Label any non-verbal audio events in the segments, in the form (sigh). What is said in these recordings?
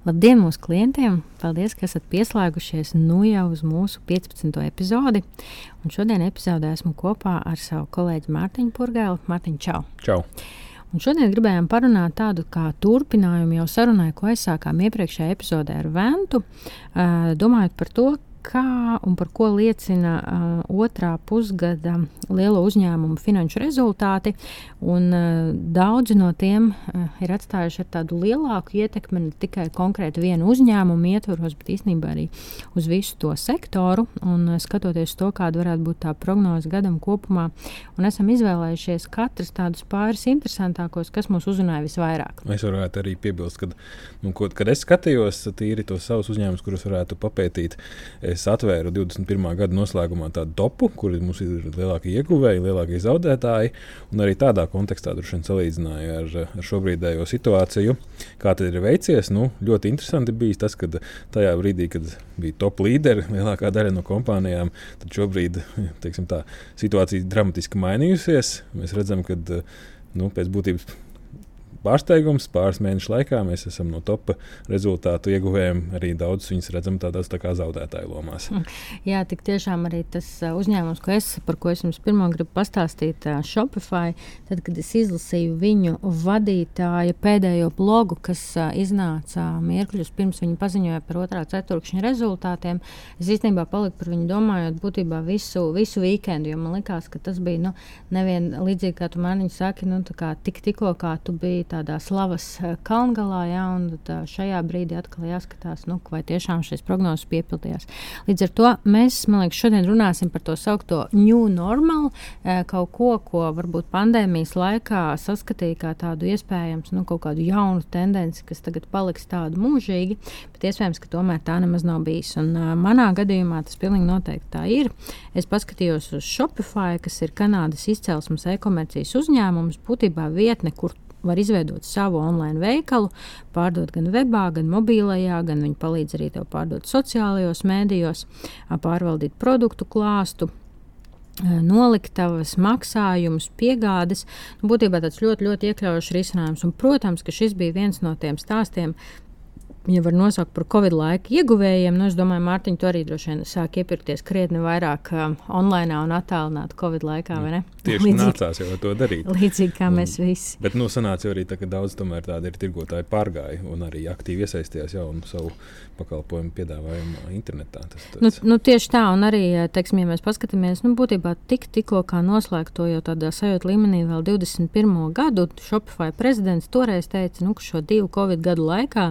Labdien mūsu klientiem! Paldies, ka esat pieslēgušies nu jau uz mūsu 15. epizodi. Un šodien epizodē esmu kopā ar savu kolēģi Mārtiņu Purgēlu. Mārtiņ, čau! Čau! Un šodien gribējām parunāt tādu kā turpinājumu jau sarunai, ko aizsākām iepriekšējā epizodē ar Ventu, domājot par to, kā un par ko liecina uh, otrā pusgada lielo uzņēmumu finanšu rezultāti. Un, uh, daudzi no tiem uh, ir atstājuši ar tādu lielāku ietekmi ne tikai konkrēti vienu uzņēmumu ietvaros, bet īstenībā arī uz visu to sektoru. Un, uh, skatoties to, kāda varētu būt tā prognoze gadam kopumā, un esam izvēlējušies katrs tādus pāris interesantākos, kas mūs uzrunāja visvairāk. Es varētu arī piebilst, ka, nu, kad es skatījos tīri tos savus uzņēmumus, kurus varētu papētīt es atvēru 21. gada noslēgumā tādu topu, kur mums ir lielākie ieguvēji, lielākie zaudētāji. Arī tādā kontekstā droši vien salīdzināju ar, ar šobrīdējo situāciju. Kā tad ir veicies? Nu, ļoti interesanti bija tas, ka tajā brīdī, kad bija top līderi, lielākā daļa no kompānijām, tad šobrīd tā, situācija dramatiski mainījusies. Mēs redzam, ka nu, pēc būtības pārsteigums. Pāris mēnešu laikā mēs esam no topa rezultātu ieguvējiem. Arī daudz viņus redzam tādās tā kā zaudētāju lomās. Mm. Jā, tik tiešām arī tas uzņēmums, ko es, par ko es jums pirmo gribu pastāstīt, Shopify, tad, kad es izlasīju viņu vadītāja pēdējo blogu, kas iznāca mirkļus pirms viņa paziņoja par otrā ceturkšņa rezultātiem, es īstenībā paliku par viņu domājot būtībā visu, visu weekendu, jo man likās, ka tas bija nu, nevien līdzīgi, kā tu man saki, nu, kā tik, tikko kā tu biji tādā slavas eh, kalngalā, ja, un šajā brīdī atkal jāskatās, nu, vai tiešām šīs prognozes piepildījās. Līdz ar to mēs, man liekas, šodien runāsim par to saukto new normal, eh, kaut ko, ko varbūt pandēmijas laikā saskatīja kā tādu iespējams, nu, kaut kādu jaunu tendenci, kas tagad paliks tādu mūžīgi, bet iespējams, ka tomēr tā nemaz nav bijis. Un uh, manā gadījumā tas pilnīgi noteikti tā ir. Es paskatījos uz Shopify, kas ir Kanādas izcelsmes e-komercijas uzņēmums, būtībā vietne, kur var izveidot savu online veikalu, pārdot gan webā, gan mobilajā, gan viņi palīdz arī tev pārdot sociālajos mēdījos, pārvaldīt produktu klāstu noliktavas, maksājumus, piegādes. Nu, būtībā tas ļoti, ļoti iekļaujošs risinājums. Un, protams, ka šis bija viens no tiem stāstiem, ja var nosaukt par Covid laika ieguvējiem, nu, es domāju, Mārtiņ, tu arī droši vien sāk iepirkties krietni vairāk um, online un attālināti Covid laikā, ne? Tieši līdzīgi, nācās jau to darīt. Līdzīgi kā un, mēs visi. Bet, nu, sanāca arī tā, ka daudz tomēr tādi ir tirgotāji pārgāja un arī aktīvi iesaistījās jaunu savu pakalpojumu piedāvājumu internetā. Tas, tas... Nu, nu, tieši tā, un arī, teiksim, ja mēs paskatāmies, nu, būtībā tik, tikko kā noslēgt to jau tādā sajūta līmenī vēl 21. gadu, Shopify prezidents toreiz teica, nu, ka šo divu Covid gadu laikā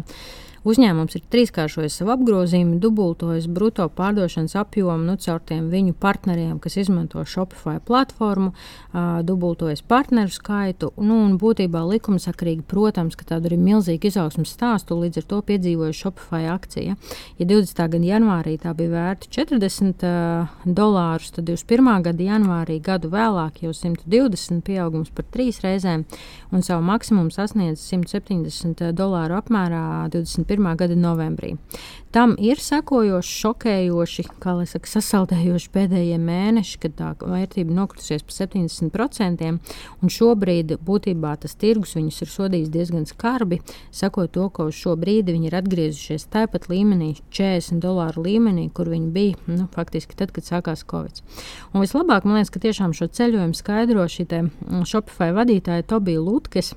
Uzņēmums ir trīskāršojis savu apgrozījumu, dubultojis brutto pārdošanas apjomu nu, caur tiem viņu partneriem, kas izmanto Shopify platformu, uh, dubultojis partneru skaitu. Nu, un būtībā likumsakrīgi, protams, ka tāda ir milzīga izaugsmas stāstu, līdz ar to piedzīvoja Shopify akcija. Ja 20. gada janvārī tā bija vērta 40 uh, dolārus, tad 21. gada janvārī gadu vēlāk jau 120 pieaugums par trīs reizēm un savu maksimumu sasniedz 170 dolāru apmērā 20. 2021. gada novembrī. Tam ir sekojoši, šokējoši, kā lai saka, sasaldējoši pēdējie mēneši, kad tā vērtība nokritusies par 70%. Un šobrīd būtībā tas tirgus viņus ir sodījis diezgan skarbi, sakot to, ka uz šo brīdi viņi ir atgriezušies tāpat līmenī, 40 dolāru līmenī, kur viņi bija nu, faktiski tad, kad sākās Covid. Un vislabāk man liekas, ka tiešām šo ceļojumu skaidro šī Shopify vadītāja Tobija Lutkes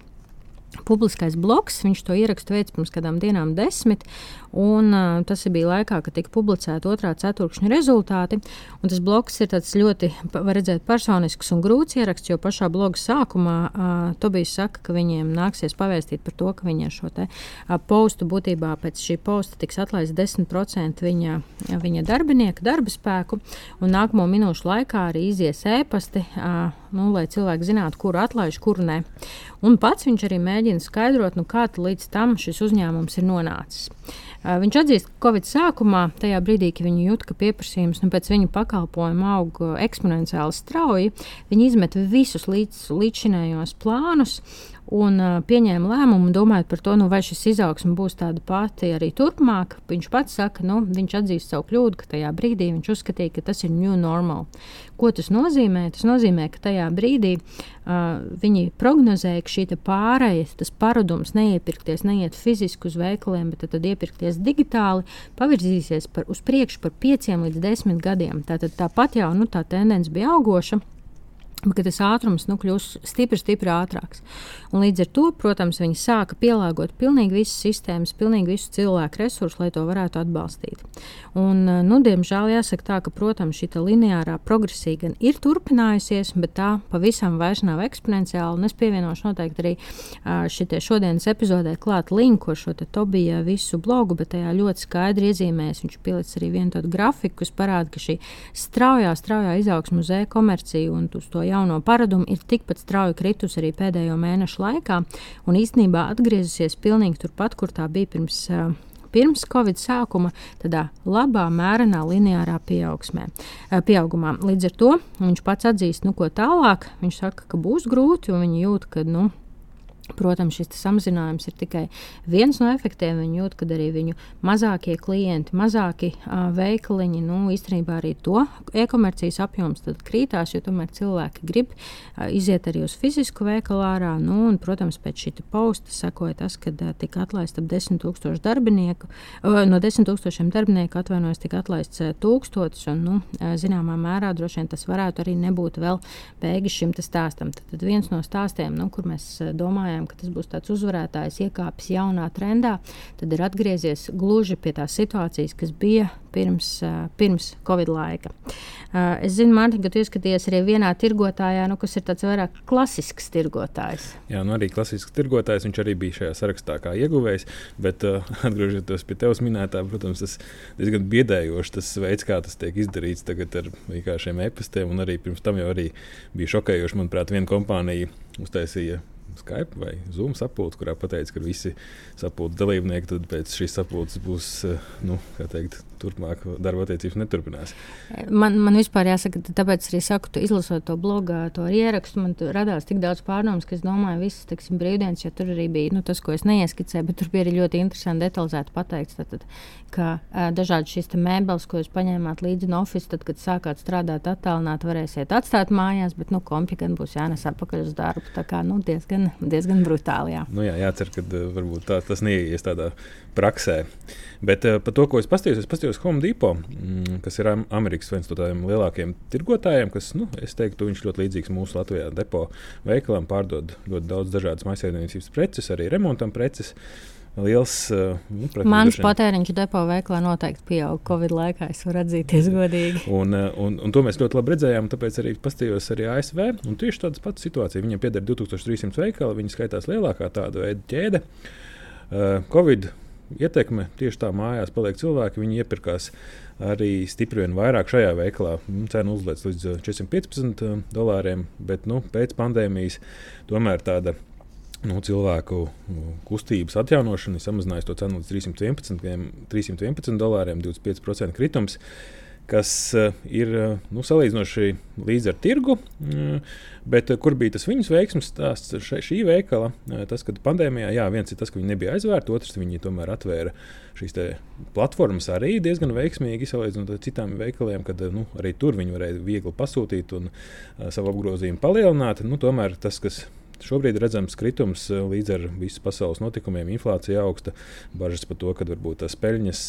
publiskais bloks. Viņš to ierakstu veids pirms kādām dienām, desmit. Un, tas bija laikā, kad tika publicēta otrā ceturkšņa rezultāti. Tas bloks ir ļoti, var redzēt, personisks un grūts ieraksts, jo pašā bloga sākumā uh, Tobijs saka, ka viņiem nāksies pavēstīt par to, ka viņiem šo te, uh, postu būtībā pēc šī posta tiks atlaists 10% viņa, viņa darbinieka darba spēku. Nākamo minūšu laikā arī izies ēpasti. Uh, nu, lai cilvēki zinātu, kuru atlaiž, kuru ne. Un pats viņš arī mēģina skaidrot, nu, kā līdz tam šis uzņēmums ir nonācis. Viņš atzīst, ka Covid sākumā, tajā brīdī, kad viņi jūt, ka pieprasījums nu, pēc viņu pakalpojuma aug eksponenciāli strauji, viņi izmet visus līdz, līdzšinējos plānus un pieņēma lēmumu, domājot par to, nu, vai šis izaugsme būs tāda pati arī turpmāk. Viņš pats saka, nu, viņš atzīst savu kļūdu, ka tajā brīdī viņš uzskatīja, ka tas ir new normal. Ko tas nozīmē? Tas nozīmē, ka tajā brīdī uh, viņi prognozēja, ka šī pārējai, tas paradums neiepirkties, neiet fiziski uz veikaliem, bet tad, tad iepirkties digitāli, pavirzīsies par, uz priekšu par pieciem līdz desmit gadiem. Tātad tāpat jau nu, tā tendence bija augoša ka tas ātrums nu, kļūs stipri, stipri ātrāks. Un līdz ar to, protams, viņi sāka pielāgot pilnīgi visas sistēmas, pilnīgi visu cilvēku resursus, lai to varētu atbalstīt. Un, nu, diemžēl jāsaka tā, ka, protams, šī lineārā progresija gan ir turpinājusies, bet tā pavisam vairs nav eksponenciāla. Un es pievienošu noteikti arī šitie šodienas epizodē klāt linku ar šo Tobija visu blogu, bet tajā ļoti skaidri iezīmēs. Viņš pielicis arī vienu tādu grafiku, kas parāda, ka šī straujā, straujā izaugsme uz e-komerciju un uz to jauno paradumu ir tikpat strauji kritusi arī pēdējo mēnešu laikā un īstenībā atgriezusies pilnīgi turpat, kur tā bija pirms. Uh, pirms Covid sākuma, tādā labā, mērenā, lineārā pieaugsmē, pieaugumā. Līdz ar to viņš pats atzīst, nu, ko tālāk. Viņš saka, ka būs grūti, un viņi jūt, ka nu, Protams, šis samazinājums ir tikai viens no efektiem. Viņi jūt, ka arī viņu mazākie klienti, mazāki uh, veikaliņi, nu, īstenībā arī to e-komercijas apjoms krītās, jo tomēr cilvēki grib uh, iziet arī uz fizisku veikalu ārā. Nu, un, protams, pēc šī posta sekoja tas, ka uh, tika atlaista ap 10,000 darbinieku. Uh, no 10,000 darbinieku atvainojas, tika atlaists uh, tūkstotis. Un, nu, uh, zināmā mērā droši vien tas varētu arī nebūt vēl beigas šim stāstam. Tad, tad viens no stāstiem, nu, kur mēs uh, domājam, domājam, ka tas būs tāds uzvarētājs, iekāpis jaunā trendā, tad ir atgriezies gluži pie tās situācijas, kas bija pirms, pirms Covid laika. Es zinu, Mārtiņ, ka tu ieskaties arī vienā tirgotājā, nu, kas ir tāds vairāk klasisks tirgotājs. Jā, nu arī klasisks tirgotājs. Viņš arī bija šajā sarakstā kā ieguvējs. Bet, uh, (laughs) atgriežoties pie tevis minētā, protams, tas diezgan biedējoši tas veids, kā tas tiek izdarīts tagad ar vienkāršiem e-pastiem. Un arī pirms tam jau arī bija šokējoši. Manuprāt, viena kompānija uztaisīja Skype vai Zoom sapulci, kurā pateica, ka visi sapulces dalībnieki pēc šīs sapulces būs eh, nu, teikt, turpmāk darba attiecības neturpinās. Man, man vispār jāsaka, tāpēc arī saku, tu izlasot to blogā, to ierakstu, man radās tik daudz pārdomas, ka es domāju, visas teiksim, brīvdienas, jo tur arī bija nu, tas, ko es neieskicēju, bet tur bija arī ļoti interesanti detalizēti pateikts, tātad, ka uh, dažādi šīs mēbeles, ko jūs paņēmāt līdzi no oficiāla, tad, kad sākāt strādāt attālināti, varēsiet atstāt mājās, bet nu, kompija gan būs jānes atpakaļ uz darbu. Tā kā nu, diezgan, diezgan brutāli. Jā, nu, jā jācer, ka uh, varbūt tā, tas neies tādā praksē. Bet uh, par to, ko es paskatījos, es paskatījos Home Depot, mm, kas ir Amerikas viens no tādiem lielākiem tirgotājiem, kas, nu, es teiktu, viņš ļoti līdzīgs mūsu Latvijā depo veikalam, pārdod ļoti daudz dažādas maisaimniecības preces, arī remontam preces. Liels, uh, nu, Mans patēriņš depo veiklā noteikti pieauga Covid laikā. Es varu atzīties godīgi. Un, uh, un, un to mēs ļoti labi redzējām. Tāpēc arī paskatījos arī ASV. Tieši tāda pati situācija. Viņiem pieder 2300 veikali. Viņi skaitās lielākā tāda veida ķēde. Uh, Covid ietekme. Tieši tā mājās paliek cilvēki, viņi iepirkās arī stipri vien vairāk šajā veikalā. Nu, cena uzlēc līdz 415 uh, dolāriem, bet nu, pēc pandēmijas tomēr tāda. Nu, cilvēku uh, kustības atjaunošana ir samazinājusi to cenu līdz 311, 311 dolāriem, 25% kritums. Kas uh, ir uh, nu, salīdzinoši līdz ar tirgu. Uh, bet kur bija tas viņas veiksmes stāsts šī veikala? Tas, kad pandēmijā, jā, viens ir tas, ka viņi nebija aizvērti, otrs viņi tomēr atvēra šīs platformas arī diezgan veiksmīgi salīdzinot ar citām veikaliem, kad nu, arī tur viņi varēja viegli pasūtīt un savu apgrozījumu palielināt. Nu, tomēr tas, kas Šobrīd redzams kritums līdz ar visu pasaules notikumiem, inflācija augsta, bažas par to, ka varbūt tās peļņas,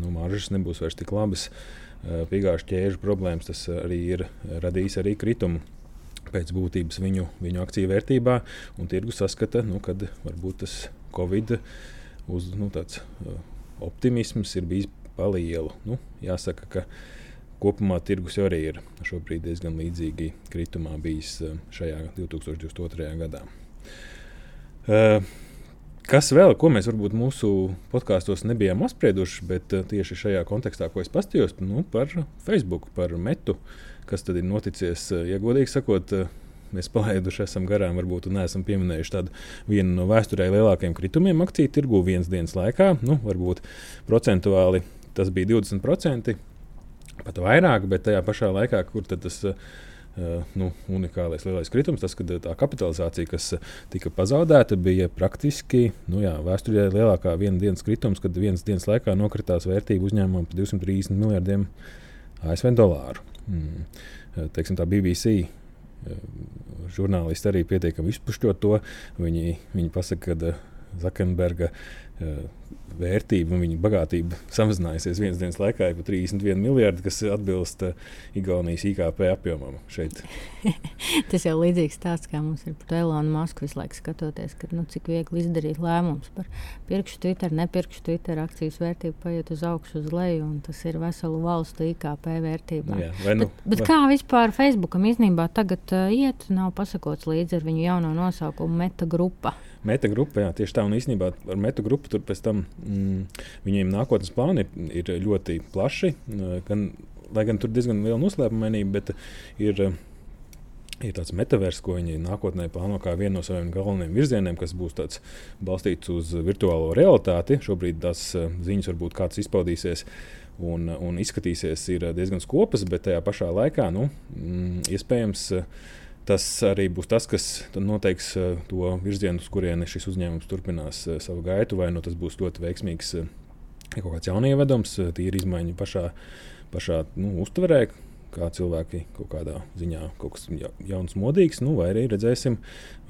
nu, maržas nebūs vairs tik labas. Uh, piegāžu ķēžu problēmas, tas arī ir radījis arī kritumu pēc būtības viņu, viņu akciju vērtībā. Tirgus saskata, nu, ka varbūt tas Covid uz, nu, tāds, optimisms ir bijis palielu. Nu, jāsaka, ka kopumā tirgus arī ir šobrīd diezgan līdzīgi kritumā bijis šajā 2022. gadā. Uh, Kas vēl, ko mēs varbūt mūsu podkāstos nebijām apsprieduši, bet uh, tieši šajā kontekstā, ko es pastījos, nu, par Facebook, par metu, kas tad ir noticis, uh, ja godīgi sakot, mēs palaiduši esam garām, varbūt neesam pieminējuši tādu vienu no vēsturē lielākajiem kritumiem akciju tirgu vienas dienas laikā. Nu, varbūt procentuāli tas bija 20%, pat vairāk, bet tajā pašā laikā, kur tas ir Uh, nu, unikālais lielais kritums, tas, ka tā kapitalizācija, kas tika pazaudēta, bija praktiski nu, jā, vēsturē lielākā viena dienas kritums, kad vienas dienas laikā nokritās vērtība uzņēmumam par 230 miljardiem ASV dolāru. Mm. Teiksim, tā BBC žurnālisti arī pietiekami izpušķot to. Viņi, viņi pasaka, ka Zakenberga vērtība un viņa bagātība samazinājusies vienas dienas laikā par 31 miljardu, kas atbilst uh, Igaunijas IKP apjomam šeit. (laughs) Tas jau līdzīgs tāds, kā mums ir par Elonu Masku visu laiku skatoties, ka, nu, cik viegli izdarīt lēmumus par pirkšu Twitter, nepirkšu Twitter akcijas vērtību paiet uz augšu, uz leju, un tas ir veselu valstu IKP vērtībā. Jā, nu, bet, bet vai... kā vispār Facebookam īstenībā tagad uh, iet, nav pasakots līdzi ar viņu jauno nosaukumu Meta grupa. Meta grupa, jā, tieši tā, un īstenībā ar Meta grupu tur pēc tam viņiem nākotnes plāni ir ļoti plaši. Gan, lai gan tur diezgan liela noslēpumainība, bet ir. Ir tāds metavers, ko viņi nākotnē plāno kā vienu no saviem galvenajiem virzieniem, kas būs balstīts uz virtuālo realitāti. Šobrīd tās ziņas varbūt kāds izpaudīsies un, un izskatīsies diezgan skopas, bet tajā pašā laikā nu, mm, iespējams Tas arī būs tas, kas noteiks uh, to virzienu, uz kurieni šis uzņēmums turpinās uh, savu gaitu. Vai nu tas būs ļoti veiksmīgs uh, kaut kāds jaunievedums, tīri izmaiņu pašā, pašā nu, uztverē, kā cilvēki kaut kādā ziņā kaut kas jauns, modīgs, nu, vai arī redzēsim,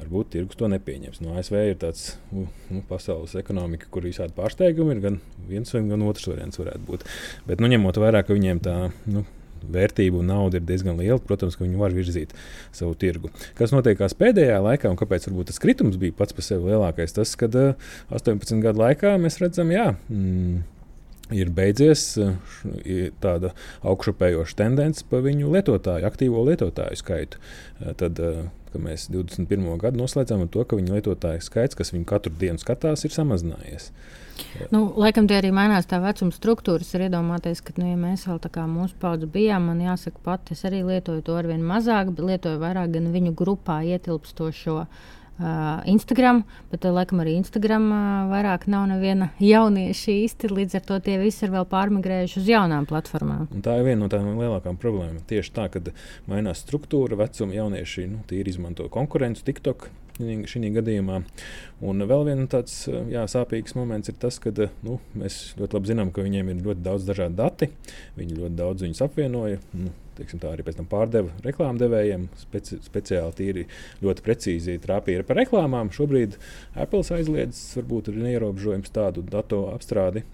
varbūt tirgus to nepieņems. No ASV ir tāds nu, pasaules ekonomika, kur visādi pārsteigumi ir gan viens, gan otrs variants varētu būt. Bet nu, ņemot vērā, ka viņiem tā. Nu, vērtība un nauda ir diezgan liela, protams, ka viņi var virzīt savu tirgu. Kas notiekās pēdējā laikā, un kāpēc tas kritums bija pats par sevi lielākais, tas, kad 18 uh, gadu laikā mēs redzam, jā. Mm, ir beidzies uh, tāda augšupējoša tendence par viņu lietotāju, aktīvo lietotāju skaitu. Uh, tad, ka mēs 21. gadu noslēdzām ar to, ka viņu lietotāju skaits, kas viņu katru dienu skatās, ir samazinājies. Nu, laikam tie arī mainās tā vecuma struktūras. Ir iedomāties, ka, nu, ja mēs vēl tā kā mūsu paudze bijām, man jāsaka, pat es arī lietoju to arvien mazāk, bet lietoju vairāk gan viņu grupā ietilpstošo. Uh, Instagram, bet laikam arī Instagram vairāk nav neviena jaunieša īsti. Līdz ar to tie visi ir vēl pārmigrējuši uz jaunām platformām. Un tā ir viena no tām lielākajām problēmām. Tieši tā, kad mainās struktūra, vecuma jaunieši nu, izmanto konkurenci, TikTok, šī gadījumā. Un vēl viens tāds jā, sāpīgs moments ir tas, ka nu, mēs ļoti labi zinām, ka viņiem ir ļoti daudz dažādu datu. Viņi ļoti daudz viņus apvienoja. Nu, teiksim, tā arī pēc tam pārdeva reklāmdevējiem. Speci speciāli tīri ļoti precīzi trāpīja par reklāmām. Šobrīd Apple aizliedz varbūt ir neierobežojums tādu datu apstrādi.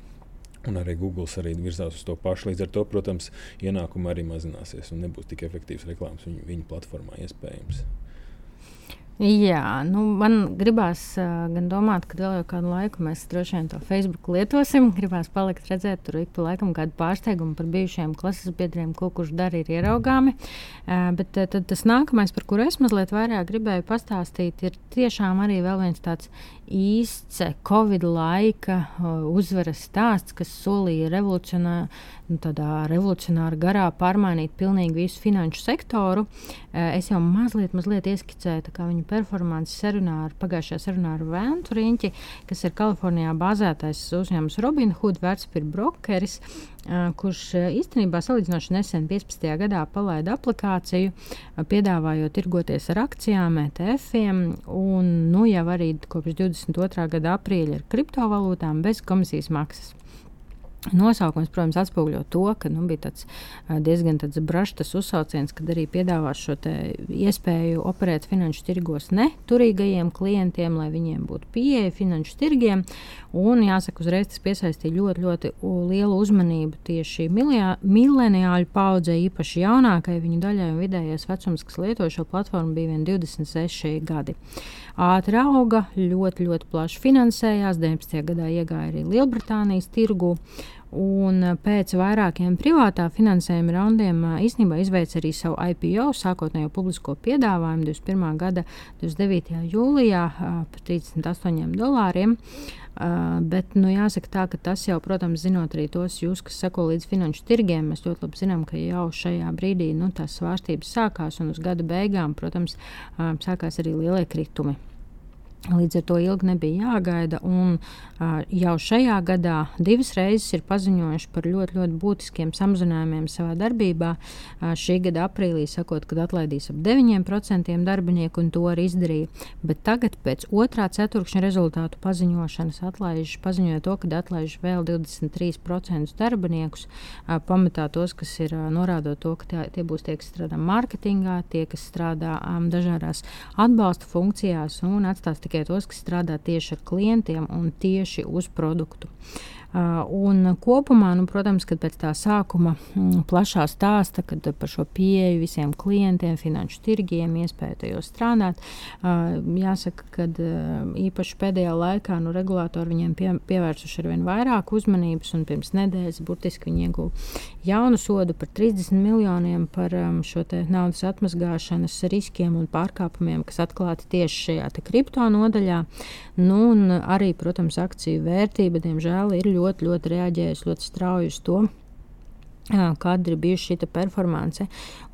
Un arī Google arī virzās uz to pašu. Līdz ar to, protams, ienākumi arī mazināsies un nebūs tik efektīvs reklāmas viņu, viņu platformā iespējams. Jā, nu, man gribās uh, gan domāt, ka vēl kādu laiku mēs droši vien to Facebook lietosim. Gribās palikt redzēt, tur ik pa laikam kādu pārsteigumu par bijušiem klases biedriem, ko kurš dara, ir ieraugāmi. Uh, bet uh, tas nākamais, par kuru es mazliet vairāk gribēju pastāstīt, ir tiešām arī vēl viens tāds īsts Covid laika uh, uzvaras stāsts, kas solīja revolucionāru nu, tādā revolucionāra garā pārmainīt pilnīgi visu finanšu sektoru. Eh, es jau mazliet, mazliet ieskicēju viņu performanci sarunā ar pagājušajā sarunā ar Vēntu Riņķi, kas ir Kalifornijā bāzētais uzņēmums Robinhood vērtspapīra brokeris, eh, kurš īstenībā salīdzinoši nesen 15. gadā palaida aplikāciju, piedāvājot tirgoties ar akcijām, ETF-iem un nu, jau arī kopš 22. gada aprīļa ar kriptovalūtām bez komisijas maksas. Nosaukums, protams, atspoguļo to, ka nu, bija tāds diezgan tāds brašs uzsauciens, kad arī piedāvās šo iespēju operēt finanšu tirgos neturīgajiem klientiem, lai viņiem būtu pieeja finanšu tirgiem. Un, jāsaka, uzreiz tas piesaistīja ļoti, ļoti lielu uzmanību tieši mileniāļu paudzei, īpaši jaunākajai viņu daļai un vidējais vecums, kas lieto šo platformu, bija 26 gadi ātri auga, ļoti, ļoti plaši finansējās. 19. gadā iegāja arī Lielbritānijas tirgu. Uh, Un pēc vairākiem privātā finansējuma raundiem īstenībā izveica arī savu IPO, sākotnējo publisko piedāvājumu 21. gada 29. jūlijā par 38 dolāriem. Bet nu, jāsaka, tā, ka tas jau, protams, zinot arī tos jūs, kas seko līdz finanšu tirgiem, mēs ļoti labi zinām, ka jau šajā brīdī nu, tās svārstības sākās un uz gada beigām, protams, sākās arī lielie kritumi. Līdz ar to ilgi nebija jāgaida. Un, uh, jau šajā gadā divas reizes ir paziņojuši par ļoti, ļoti būtiskiem samazinājumiem savā darbībā. Uh, šī gada aprīlī sakot, kad atlaidīs ap 9% darbinieku, un to arī izdarīja. Bet tagad, pēc otrā ceturkšņa rezultātu paziņošanas, atlaiž, paziņoja to, ka atlaiž vēl 23% darbiniekus. Uh, pamatā tos, kas ir uh, norādot to, ka tie, tie būs tie, kas strādā mārketingā, tie, kas strādā um, dažādās atbalsta funkcijās un atstās tikai tos, kas strādā tieši ar klientiem un tieši uz produktu. Un kopumā, nu, protams, kad pēc tā sākuma mm, plašā stāsta par šo pieeju visiem klientiem, finanšu tirgiem, iespēju tajos strādāt, jāsaka, ka uh, īpaši pēdējā laikā nu, regulātori viņiem pie, pievērsuši ar vien vairāk uzmanības, un pirms nedēļas burtiski viņi ieguva jaunu sodu par 30 miljoniem par šo naudas atmazgāšanas riskiem un pārkāpumiem, kas atklāti tieši šajā kripto nodaļā. Nu, arī, protams, akciju vērtība, diemžēl, ir ļoti ļoti, ļoti reaģējusi ļoti strauji uz to. Kāda ir bijusi šī performance?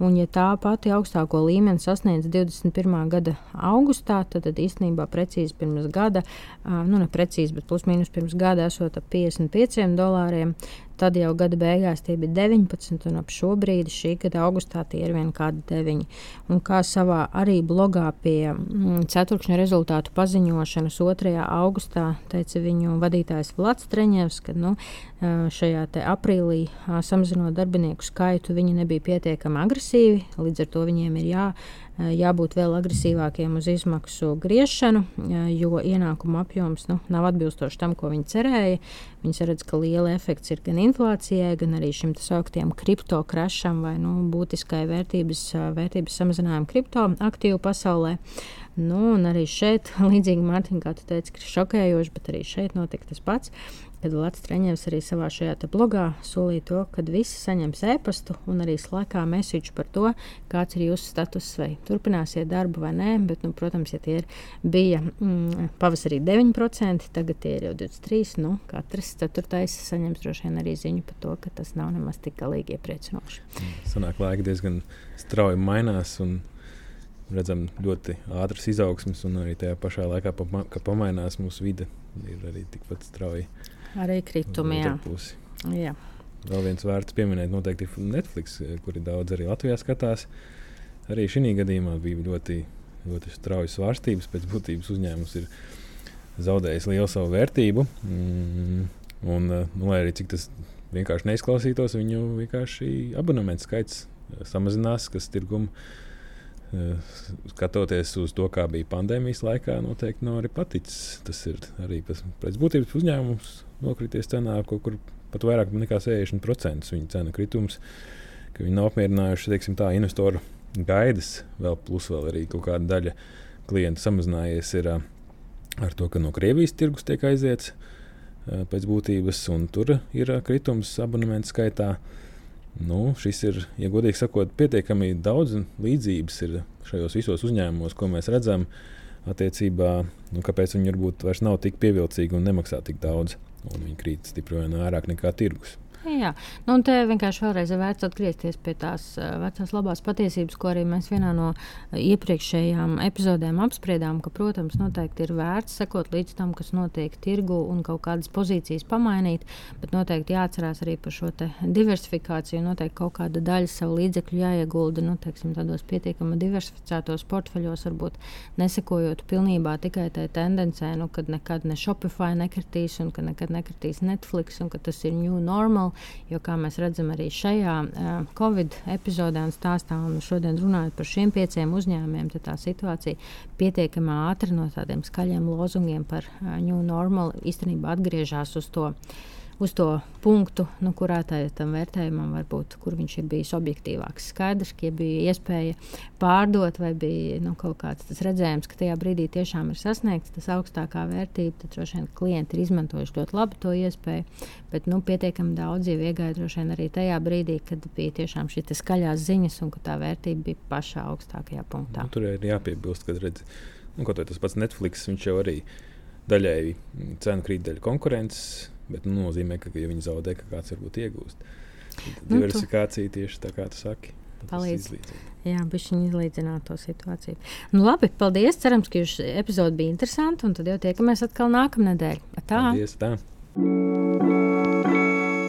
Un, ja tā pati augstāko līmeni sasniedz 21. gada augustā, tad, tad īstenībā precīzi pirms gada, nu ne precīzi, bet plus mīnus pirms gada esot ap 55 dolāriem, Tad jau gada beigās tie bija 19, un ap šo brīdi, šī gada augustā, tie ir vien kādi 9. Un kā savā arī blogā pie mm, ceturkšņa rezultātu paziņošanas 2. augustā teica viņu vadītājs Vlads Treņevs, ka nu, šajā aprīlī samazinot darbinieku skaitu, viņi nebija pietiekami agresīvi, līdz ar to viņiem ir jā jābūt vēl agresīvākiem uz izmaksu griešanu, jo ienākuma apjoms nu, nav atbilstošs tam, ko viņi cerēja. Viņi redz, ka liela efekts ir gan inflācijai, gan arī šim sauktiem kripto krašam vai nu, būtiskai vērtības, vērtības samazinājumam kripto aktīvu pasaulē. Nu, arī šeit, (laughs) līdzīgi Mārtiņa, kā tu teici, ir šokējoši, bet arī šeit notika tas pats kad Latvijas treniņš arī savā šajā blogā solīja to, ka visi saņems e-pastu un arī slēgā mēsīču par to, kāds ir jūsu status, vai turpināsiet darbu vai nē. Bet, nu, protams, ja tie ir, bija mm, pavasarī 9%, tagad tie ir jau 23%. Nu, katrs ceturtais saņems droši vien arī ziņu par to, ka tas nav nemaz tik galīgi iepriecinoši. Sanāk, laika diezgan strauji mainās. Un redzam ļoti ātras izaugsmes, un arī tajā pašā laikā, kad pamainās mūsu vide, ir arī tikpat strauji Arī kritumi. Jā. Jā. Vēl viens vērts pieminēt, noteikti Netflix, kuri daudz arī Latvijā skatās. Arī šī gadījumā bija ļoti, ļoti straujas svārstības. Pēc būtības uzņēmums ir zaudējis lielu savu vērtību. Mm, un, nu, lai arī cik tas vienkārši neizklausītos, viņu vienkārši abonementu skaits samazinās, kas tirgumu skatoties uz to, kā bija pandēmijas laikā, noteikti nav arī paticis. Tas ir arī pēc būtības uzņēmums nokrities cenā kaut kur pat vairāk nekā 60% viņa cena kritums, ka viņi nav apmierinājuši teiksim, tā, investoru gaidas, vēl plus vēl arī kaut kāda daļa klientu samazinājies ir, ar to, ka no Krievijas tirgus tiek aiziets pēc būtības, un tur ir kritums abonementu skaitā. Nu, šis ir, ja godīgi sakot, pietiekami daudz līdzības ir šajos visos uzņēmumos, ko mēs redzam. Attiecībā, nu, kāpēc viņi varbūt vairs nav tik pievilcīgi un nemaksā tik daudz un viņi krīt stipri vien vairāk nekā tirgus. Jā, nu, un te vienkārši vēlreiz ir vērts atgriezties pie tās uh, vecās labās patiesības, ko arī mēs vienā no iepriekšējām epizodēm apspriedām. Ka, protams, noteikti ir vērts sekot līdz tam, kas notiek tirgu un kaut kādas pozīcijas pamainīt, bet noteikti jāatcerās arī par šo diversifikāciju. Noteikti kaut kāda daļa savu līdzekļu jāiegulda nu, teiksim, tādos pietiekami diversificētos portfeļos, varbūt nesekojot pilnībā tikai tai tendencē, nu, kad nekad ne Shopify nekritīs un ka nekad nekritīs Netflix un ka tas ir new normal Jo, kā mēs redzam arī šajā uh, Covid epizodē un stāstā, un šodien runājot par šiem pieciem uzņēmumiem, tad tā situācija pietiekami ātri no tādiem skaļiem lozungiem par uh, new normal īstenībā atgriežas uz to uz to punktu, nu, kurā tā, tam vērtējumam var būt, kur viņš ir bijis objektīvāks. Skaidrs, ka ja bija iespēja pārdot, vai bija nu, kaut kāds redzējums, ka tajā brīdī tiešām ir sasniegts tas augstākā vērtība, tad droši vien klienti ir izmantojuši ļoti labi to iespēju. Bet nu, pietiekami daudz jau iegāja droši vien arī tajā brīdī, kad bija tiešām šī skaļās ziņas un ka tā vērtība bija pašā augstākajā punktā. Nu, tur ir jāpiebilst, ka redz, nu, tas pats Netflix jau arī daļēji cenu krīt dēļ konkurences Bet nu, nozīmē, ka, ja viņi zaudē, ka kāds varbūt iegūst. Nu, Diversifikācija tu... tieši tā kā tu saki. Palīdz. Jā, viņš izlīdzināt to situāciju. Nu, labi, paldies. Cerams, ka jūsu epizode bija interesanta. Un tad jau tiekamies atkal nākamnedēļ. Tā. Paldies, tā.